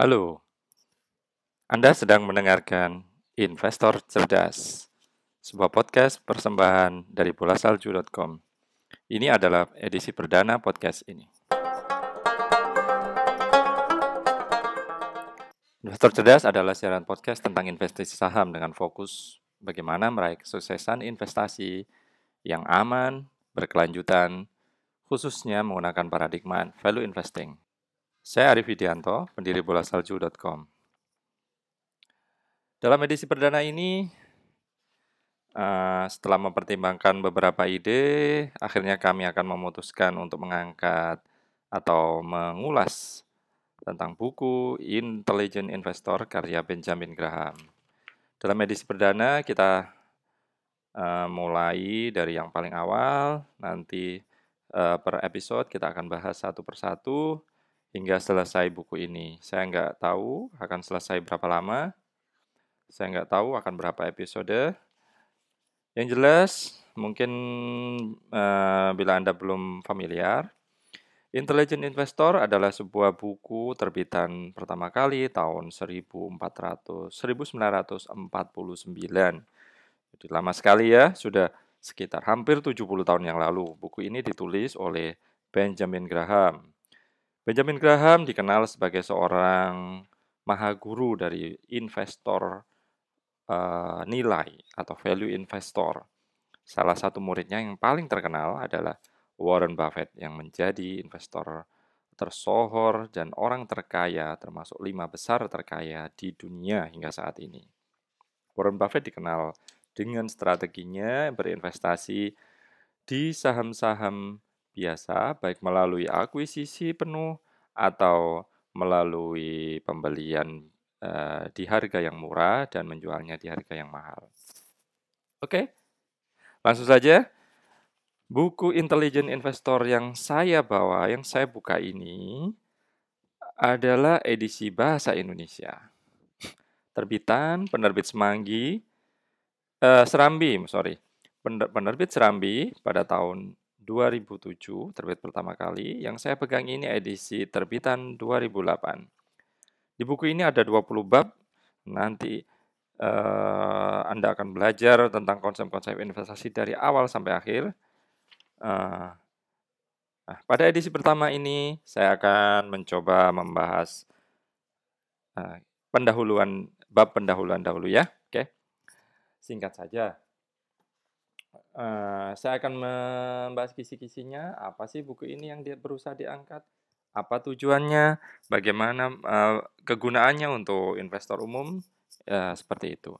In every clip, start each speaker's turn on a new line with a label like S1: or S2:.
S1: Halo, Anda sedang mendengarkan Investor Cerdas, sebuah podcast persembahan dari bolasalju.com. Ini adalah edisi perdana podcast ini. Investor Cerdas adalah siaran podcast tentang investasi saham dengan fokus bagaimana meraih kesuksesan investasi yang aman, berkelanjutan, khususnya menggunakan paradigma value investing. Saya Arif Widianto, pendiri bolasalju.com. Dalam edisi perdana ini, uh, setelah mempertimbangkan beberapa ide, akhirnya kami akan memutuskan untuk mengangkat atau mengulas tentang buku Intelligent Investor karya Benjamin Graham. Dalam edisi perdana kita uh, mulai dari yang paling awal, nanti uh, per episode kita akan bahas satu persatu hingga selesai buku ini. Saya nggak tahu akan selesai berapa lama. Saya nggak tahu akan berapa episode. Yang jelas, mungkin uh, bila Anda belum familiar, Intelligent Investor adalah sebuah buku terbitan pertama kali tahun 1400, 1949. Jadi lama sekali ya, sudah sekitar hampir 70 tahun yang lalu. Buku ini ditulis oleh Benjamin Graham. Benjamin Graham dikenal sebagai seorang maha guru dari investor uh, nilai atau value investor. Salah satu muridnya yang paling terkenal adalah Warren Buffett yang menjadi investor tersohor dan orang terkaya termasuk lima besar terkaya di dunia hingga saat ini. Warren Buffett dikenal dengan strateginya berinvestasi di saham-saham biasa, baik melalui akuisisi penuh atau melalui pembelian uh, di harga yang murah dan menjualnya di harga yang mahal. Oke, langsung saja. Buku Intelligent Investor yang saya bawa, yang saya buka ini adalah edisi bahasa Indonesia. Terbitan penerbit Semanggi, uh, Serambi, sorry, penerbit Serambi pada tahun 2007 terbit pertama kali. Yang saya pegang ini edisi terbitan 2008. Di buku ini ada 20 bab. Nanti uh, Anda akan belajar tentang konsep-konsep investasi dari awal sampai akhir. Uh, nah, pada edisi pertama ini saya akan mencoba membahas uh, pendahuluan bab pendahuluan dahulu ya. Oke. Singkat saja. Uh, saya akan membahas kisi-kisinya, apa sih buku ini yang dia berusaha diangkat, apa tujuannya, bagaimana uh, kegunaannya untuk investor umum, ya seperti itu.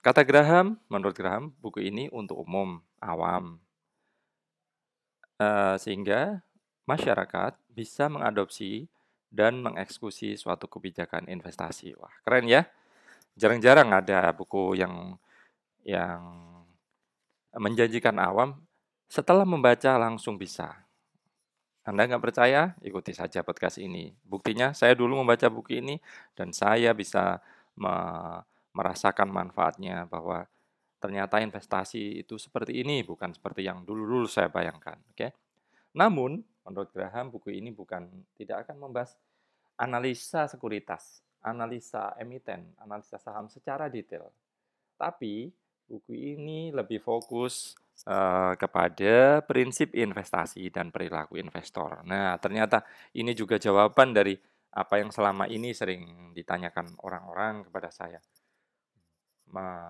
S1: Kata Graham, menurut Graham, buku ini untuk umum, awam. Uh, sehingga masyarakat bisa mengadopsi dan mengeksekusi suatu kebijakan investasi. Wah, keren ya. Jarang-jarang ada buku yang yang menjanjikan awam, setelah membaca langsung bisa. Anda nggak percaya? Ikuti saja podcast ini. Buktinya saya dulu membaca buku ini dan saya bisa me merasakan manfaatnya bahwa ternyata investasi itu seperti ini, bukan seperti yang dulu-dulu saya bayangkan. Oke. Namun, menurut Graham, buku ini bukan tidak akan membahas analisa sekuritas, analisa emiten, analisa saham secara detail. Tapi Buku ini lebih fokus uh, kepada prinsip investasi dan perilaku investor. Nah, ternyata ini juga jawaban dari apa yang selama ini sering ditanyakan orang-orang kepada saya.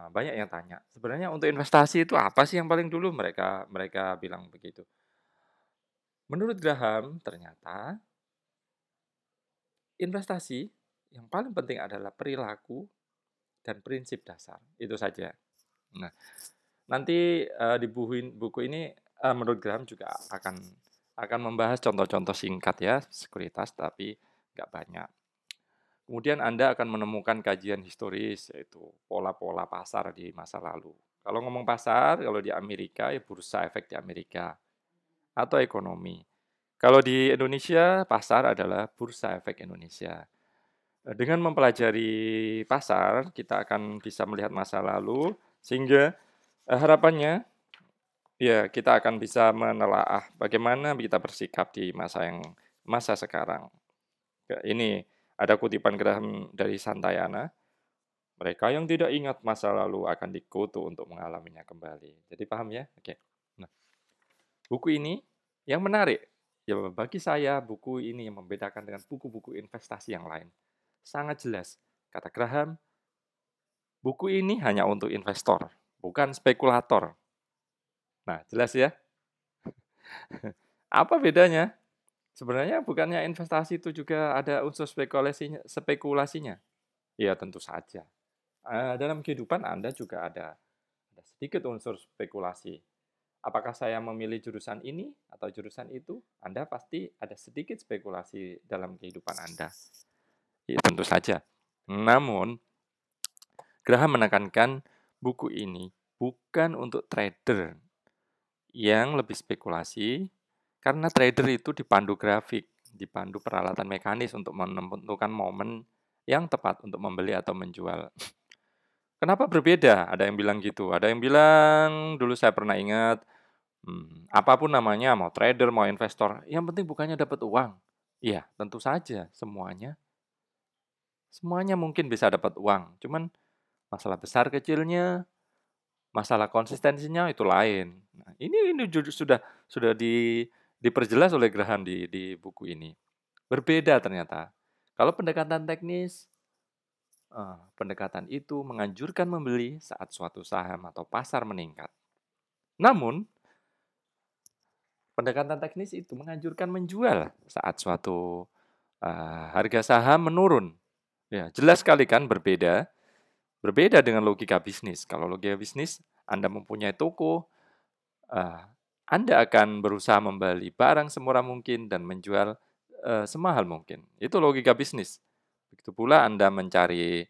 S1: Banyak yang tanya, sebenarnya untuk investasi itu apa sih yang paling dulu mereka mereka bilang begitu. Menurut Graham, ternyata investasi yang paling penting adalah perilaku dan prinsip dasar. Itu saja. Nah, nanti uh, di buku, buku ini uh, menurut Graham juga akan akan membahas contoh-contoh singkat ya sekuritas tapi nggak banyak. Kemudian Anda akan menemukan kajian historis yaitu pola-pola pasar di masa lalu. Kalau ngomong pasar, kalau di Amerika ya bursa efek di Amerika atau ekonomi. Kalau di Indonesia, pasar adalah bursa efek Indonesia. Dengan mempelajari pasar, kita akan bisa melihat masa lalu, sehingga eh, harapannya ya kita akan bisa menelaah bagaimana kita bersikap di masa yang masa sekarang. Ini Ada kutipan Graham dari Santayana, mereka yang tidak ingat masa lalu akan dikutuk untuk mengalaminya kembali. Jadi paham ya? Oke. Nah, buku ini yang menarik, ya bagi saya buku ini yang membedakan dengan buku-buku investasi yang lain. Sangat jelas, kata Graham, buku ini hanya untuk investor, bukan spekulator. Nah, jelas ya? Apa bedanya? Sebenarnya bukannya investasi itu juga ada unsur spekulasinya, spekulasinya? Ya tentu saja. Uh, dalam kehidupan Anda juga ada, ada sedikit unsur spekulasi. Apakah saya memilih jurusan ini atau jurusan itu? Anda pasti ada sedikit spekulasi dalam kehidupan Anda. Ya, tentu saja. Namun, Graham menekankan buku ini bukan untuk trader yang lebih spekulasi, karena trader itu dipandu grafik, dipandu peralatan mekanis untuk menentukan momen yang tepat untuk membeli atau menjual. Kenapa berbeda? Ada yang bilang gitu. Ada yang bilang, dulu saya pernah ingat, hmm, apa pun namanya, mau trader, mau investor, yang penting bukannya dapat uang. Iya, tentu saja, semuanya. Semuanya mungkin bisa dapat uang. Cuman masalah besar kecilnya, masalah konsistensinya itu lain. Nah, ini ini sudah sudah di diperjelas oleh Graham di, di buku ini. Berbeda ternyata. Kalau pendekatan teknis, uh, pendekatan itu menganjurkan membeli saat suatu saham atau pasar meningkat. Namun, pendekatan teknis itu menganjurkan menjual saat suatu uh, harga saham menurun. Ya, jelas sekali kan berbeda. Berbeda dengan logika bisnis. Kalau logika bisnis, Anda mempunyai toko, uh, anda akan berusaha membeli barang semurah mungkin dan menjual uh, semahal mungkin. Itu logika bisnis. Begitu pula Anda mencari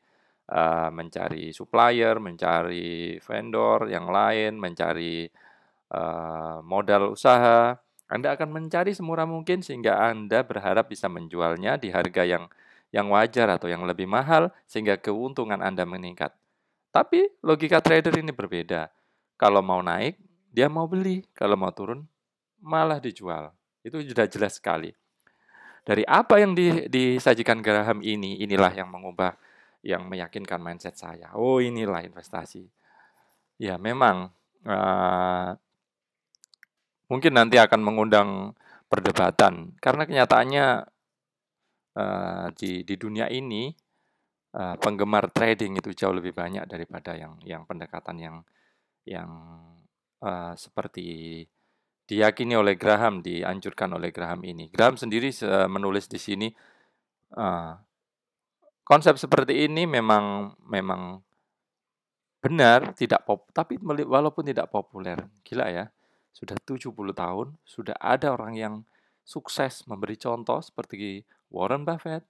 S1: uh, mencari supplier, mencari vendor yang lain, mencari modal usaha. Anda akan mencari semurah mungkin sehingga Anda berharap bisa menjualnya di harga yang yang wajar atau yang lebih mahal sehingga keuntungan Anda meningkat. Tapi logika trader ini berbeda. Kalau mau naik, dia mau beli, kalau mau turun malah dijual. Itu sudah jelas sekali. Dari apa yang di, disajikan Graham ini, inilah yang mengubah, yang meyakinkan mindset saya. Oh inilah investasi. Ya memang uh, mungkin nanti akan mengundang perdebatan karena kenyataannya uh, di di dunia ini uh, penggemar trading itu jauh lebih banyak daripada yang yang pendekatan yang yang uh, seperti diyakini oleh Graham, dianjurkan oleh Graham ini. Graham sendiri menulis di sini uh, konsep seperti ini memang memang benar, tidak pop, tapi walaupun tidak populer, gila ya. Sudah 70 tahun, sudah ada orang yang sukses memberi contoh seperti Warren Buffett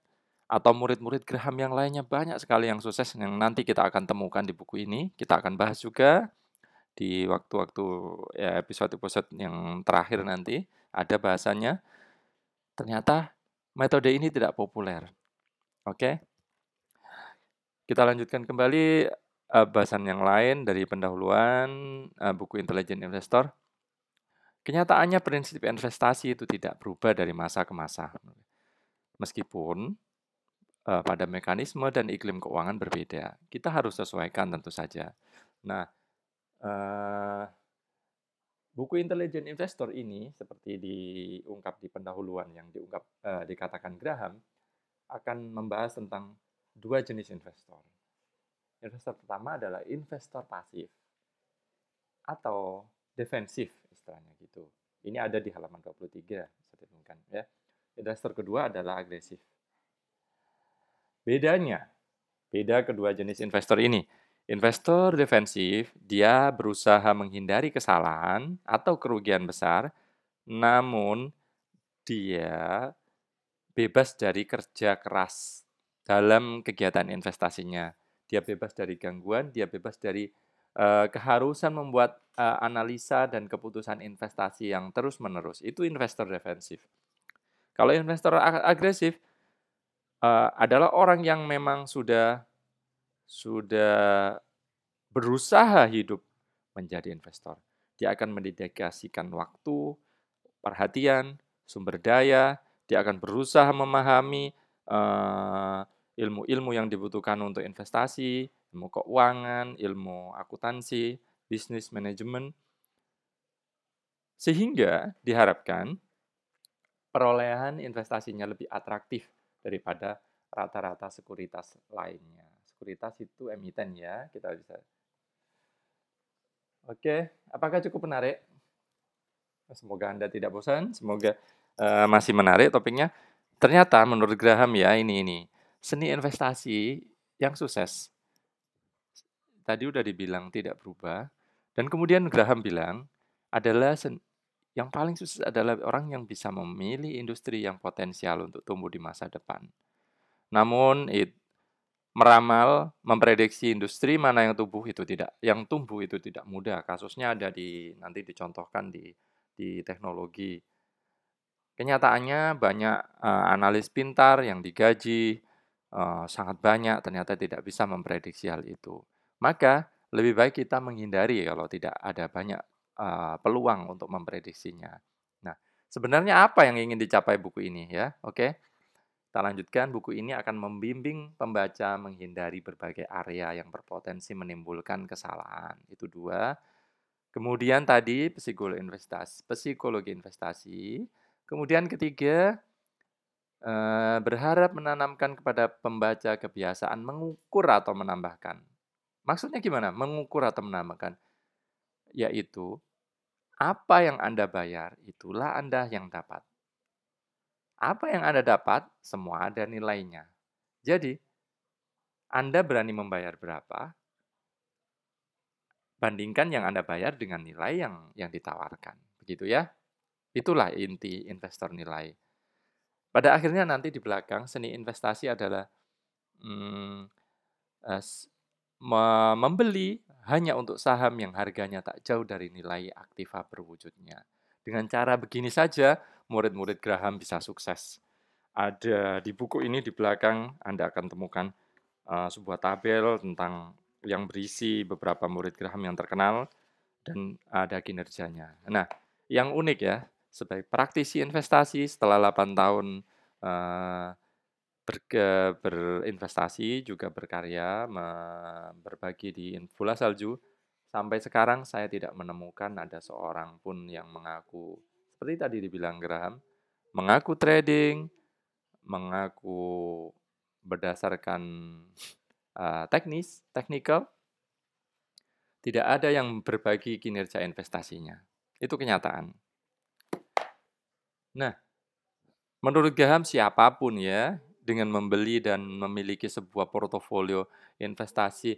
S1: atau murid-murid Graham yang lainnya banyak sekali yang sukses yang nanti kita akan temukan di buku ini. Kita akan bahas juga di waktu-waktu ya episode-episode yang terakhir nanti ada bahasanya ternyata metode ini tidak populer. Oke. Kita lanjutkan kembali uh, bahasan yang lain dari pendahuluan uh, buku Intelligent Investor. Kenyataannya prinsip investasi itu tidak berubah dari masa ke masa. Meskipun uh, pada mekanisme dan iklim keuangan berbeda. Kita harus sesuaikan tentu saja. Nah, Uh, buku Intelligent Investor ini seperti diungkap di pendahuluan yang diungkap uh, dikatakan Graham akan membahas tentang dua jenis investor. Investor pertama adalah investor pasif atau defensif istilahnya gitu. Ini ada di halaman 23 saya ya. Investor kedua adalah agresif. Bedanya, beda kedua jenis investor ini. Investor defensif, dia berusaha menghindari kesalahan atau kerugian besar, namun dia bebas dari kerja keras dalam kegiatan investasinya. Dia bebas dari gangguan, dia bebas dari uh, keharusan membuat uh, analisa dan keputusan investasi yang terus-menerus. Itu investor defensif. Kalau investor agresif uh, adalah orang yang memang sudah sudah berusaha hidup menjadi investor. Dia akan mendedikasikan waktu, perhatian, sumber daya, dia akan berusaha memahami uh, ilmu-ilmu yang dibutuhkan untuk investasi, ilmu keuangan, ilmu akuntansi, bisnis manajemen, sehingga diharapkan perolehan investasinya lebih atraktif daripada rata-rata sekuritas lainnya. Sekuritas itu emiten ya, kita bisa. Oke, apakah cukup menarik? Semoga Anda tidak bosan, semoga uh, masih menarik topiknya. Ternyata menurut Graham ya, ini ini seni investasi yang sukses. Tadi udah dibilang tidak berubah dan kemudian Graham bilang adalah yang paling sukses adalah orang yang bisa memilih industri yang potensial untuk tumbuh di masa depan. Namun, it, meramal, memprediksi industri mana yang tumbuh itu tidak, yang tumbuh itu tidak mudah. Kasusnya ada di nanti dicontohkan di di teknologi. Kenyataannya banyak uh, analis pintar yang digaji uh, sangat banyak ternyata tidak bisa memprediksi hal itu. Maka lebih baik kita menghindari kalau tidak ada banyak uh, peluang untuk memprediksinya. Nah, sebenarnya apa yang ingin dicapai buku ini ya? Oke. Kita lanjutkan, buku ini akan membimbing pembaca menghindari berbagai area yang berpotensi menimbulkan kesalahan. Itu dua. Kemudian tadi psikologi investasi, psikologi investasi. Kemudian ketiga, eh, berharap menanamkan kepada pembaca kebiasaan mengukur atau menambahkan. Maksudnya gimana? Mengukur atau menambahkan yaitu apa yang Anda bayar, itulah Anda yang dapat. Apa yang Anda dapat, semua ada nilainya. Jadi, Anda berani membayar berapa, bandingkan yang Anda bayar dengan nilai yang yang ditawarkan. Begitu ya. Itulah inti investor nilai. Pada akhirnya nanti di belakang seni investasi adalah hmm, membeli hanya untuk saham yang harganya tak jauh dari nilai aktiva berwujudnya. Dengan cara begini saja, murid-murid Graham bisa sukses. Ada di buku ini di belakang Anda akan temukan uh, sebuah tabel tentang yang berisi beberapa murid Graham yang terkenal dan ada kinerjanya. Nah, yang unik ya, sebagai praktisi investasi setelah 8 tahun uh, ber, berinvestasi, juga berkarya, berbagi di Bola Salju. Sampai sekarang saya tidak menemukan ada seorang pun yang mengaku, seperti tadi dibilang Graham, mengaku trading, mengaku berdasarkan uh, teknis, technical, tidak ada yang berbagi kinerja investasinya. Itu kenyataan. Nah, menurut Graham siapa pun ya dengan membeli dan memiliki sebuah portofolio investasi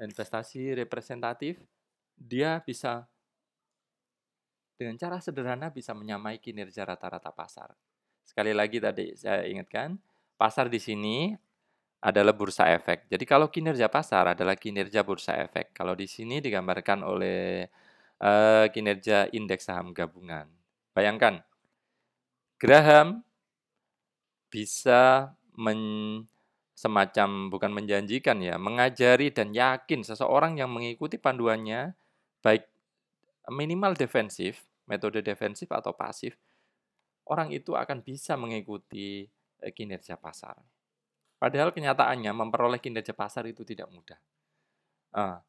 S1: investasi representatif, dia bisa dengan cara sederhana bisa menyamai kinerja rata-rata pasar. Sekali lagi tadi saya ingatkan, pasar di sini adalah bursa efek. Jadi kalau kinerja pasar adalah kinerja bursa efek. Kalau di sini digambarkan oleh uh, kinerja indeks saham gabungan. Bayangkan, Graham bisa men, semacam bukan menjanjikan ya, mengajari dan yakin seseorang yang mengikuti panduannya baik minimal defensif, metode defensif atau pasif, orang itu akan bisa mengikuti eh, kinerja pasar. Padahal kenyataannya memperoleh kinerja pasar itu tidak mudah. Uh,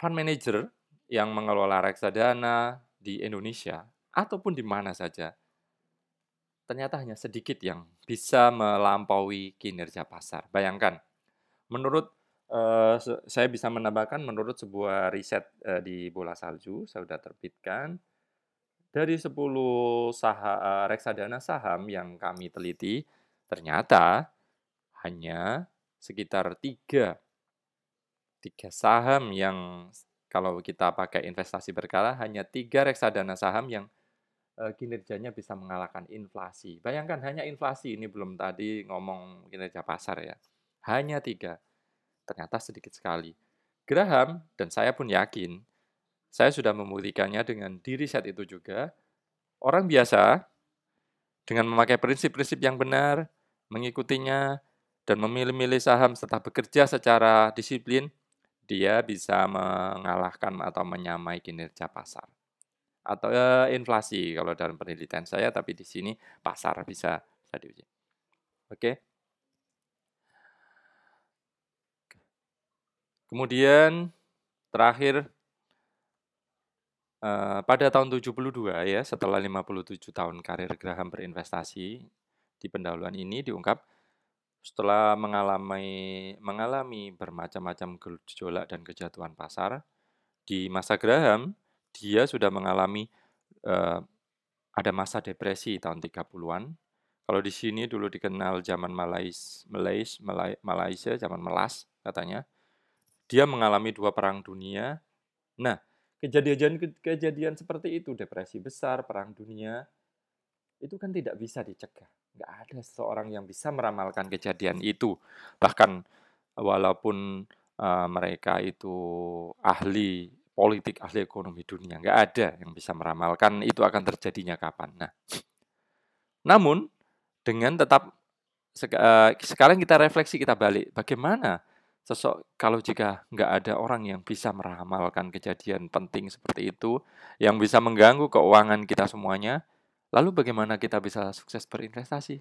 S1: fund manager yang mengelola reksadana di Indonesia ataupun di mana saja ternyata hanya sedikit yang bisa melampaui kinerja pasar. Bayangkan, menurut uh, saya bisa menambahkan menurut sebuah riset uh, di bola salju, saya sudah terbitkan dari 10 saham, uh, reksadana saham yang kami teliti, ternyata hanya sekitar tiga tiga saham yang kalau kita pakai investasi berkala hanya tiga reksadana saham yang kinerjanya bisa mengalahkan inflasi. Bayangkan hanya inflasi, ini belum tadi ngomong kinerja pasar ya. Hanya tiga. Ternyata sedikit sekali. Graham, dan saya pun yakin, saya sudah membuktikannya dengan diri saat itu juga, orang biasa dengan memakai prinsip-prinsip yang benar, mengikutinya, dan memilih-milih saham serta bekerja secara disiplin, dia bisa mengalahkan atau menyamai kinerja pasar atau inflasi kalau dalam penelitian saya tapi di sini pasar bisa bisa diuji. Oke. Kemudian terakhir pada tahun 72 ya setelah 57 tahun karir Graham berinvestasi di pendahuluan ini diungkap setelah mengalami mengalami bermacam-macam gejolak dan kejatuhan pasar di masa Graham dia sudah mengalami uh, ada masa depresi tahun 30-an. Kalau di sini dulu dikenal zaman Malais, Malais, Malaysia, zaman Melas katanya dia mengalami dua perang dunia. Nah, kejadian-kejadian seperti itu, depresi besar, perang dunia, itu kan tidak bisa dicegah. Nggak ada seseorang yang bisa meramalkan kejadian itu. Bahkan walaupun uh, mereka itu ahli politik, ahli ekonomi dunia, nggak ada yang bisa meramalkan itu akan terjadinya kapan. Nah, namun dengan tetap uh, sekarang kita refleksi kita balik, bagaimana Sosok kalau jika nggak ada orang yang bisa meramalkan kejadian penting seperti itu, yang bisa mengganggu keuangan kita semuanya, lalu bagaimana kita bisa sukses berinvestasi?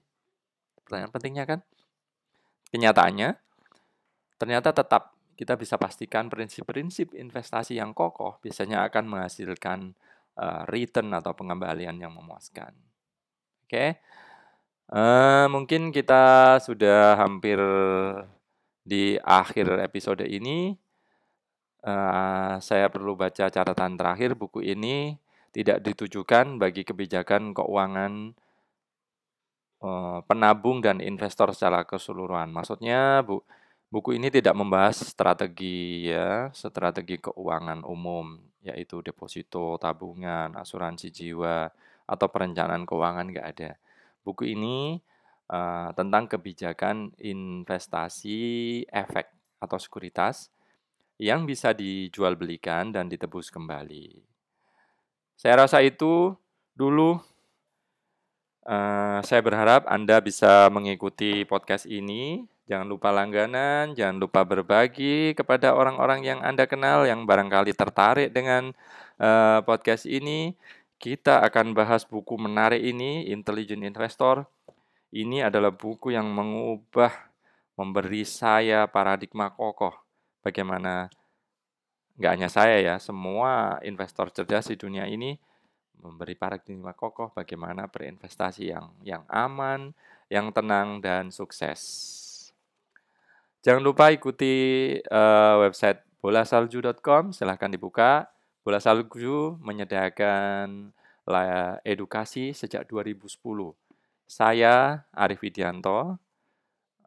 S1: Pertanyaan pentingnya kan? Kenyataannya, ternyata tetap kita bisa pastikan prinsip-prinsip investasi yang kokoh biasanya akan menghasilkan uh, return atau pengembalian yang memuaskan. Oke, okay? uh, eh, mungkin kita sudah hampir di akhir episode ini, uh, saya perlu baca catatan terakhir. Buku ini tidak ditujukan bagi kebijakan keuangan uh, penabung dan investor secara keseluruhan. Maksudnya, bu, buku ini tidak membahas strategi ya, strategi keuangan umum, yaitu deposito, tabungan, asuransi jiwa, atau perencanaan keuangan nggak ada. Buku ini uh, tentang kebijakan investasi efek atau sekuritas yang bisa dijual belikan dan ditebus kembali. Saya rasa itu dulu uh, saya berharap Anda bisa mengikuti podcast ini. Jangan lupa langganan, jangan lupa berbagi kepada orang-orang yang Anda kenal yang barangkali tertarik dengan uh, podcast ini. Kita akan bahas buku menarik ini, Intelligent Investor, ini adalah buku yang mengubah, memberi saya paradigma kokoh. Bagaimana, nggak hanya saya ya, semua investor cerdas di dunia ini memberi paradigma kokoh bagaimana berinvestasi yang yang aman, yang tenang dan sukses. Jangan lupa ikuti uh, website bolasalju.com, silahkan dibuka. Bola Salju menyediakan edukasi sejak 2010 saya, Arif Widianto,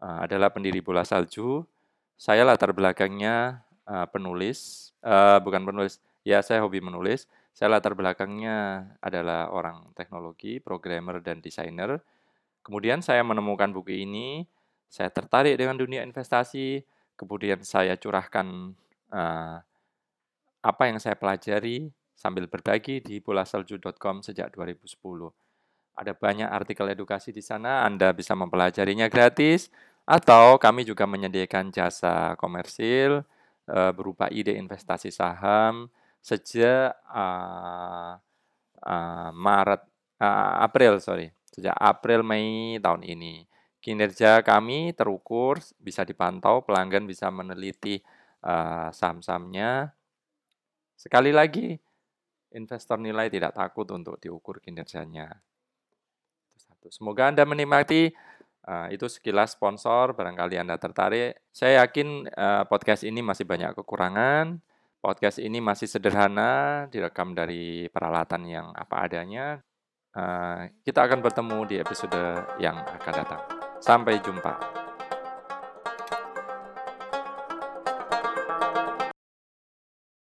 S1: uh, adalah pendiri Bola Salju. Saya latar belakangnya uh, penulis, uh, bukan penulis, ya saya hobi menulis. Saya latar belakangnya adalah orang teknologi, programmer, dan desainer. Kemudian saya menemukan buku ini, saya tertarik dengan dunia investasi, kemudian saya curahkan uh, apa yang saya pelajari sambil berbagi di bolasalju.com sejak 2010. Ada banyak artikel edukasi di sana, Anda bisa mempelajarinya gratis, atau kami juga menyediakan jasa komersil uh, berupa ide investasi saham sejak uh, uh, Maret, uh, April, sorry, sejak April Mei tahun ini. Kinerja kami terukur, bisa dipantau, pelanggan bisa meneliti uh, saham-sahamnya. Sekali lagi, investor nilai tidak takut untuk diukur kinerjanya. Semoga Anda menikmati uh, itu sekilas sponsor, barangkali Anda tertarik. Saya yakin uh, podcast ini masih banyak kekurangan. Podcast ini masih sederhana, direkam dari peralatan yang apa adanya. Kita akan bertemu di episode yang akan datang. Sampai jumpa.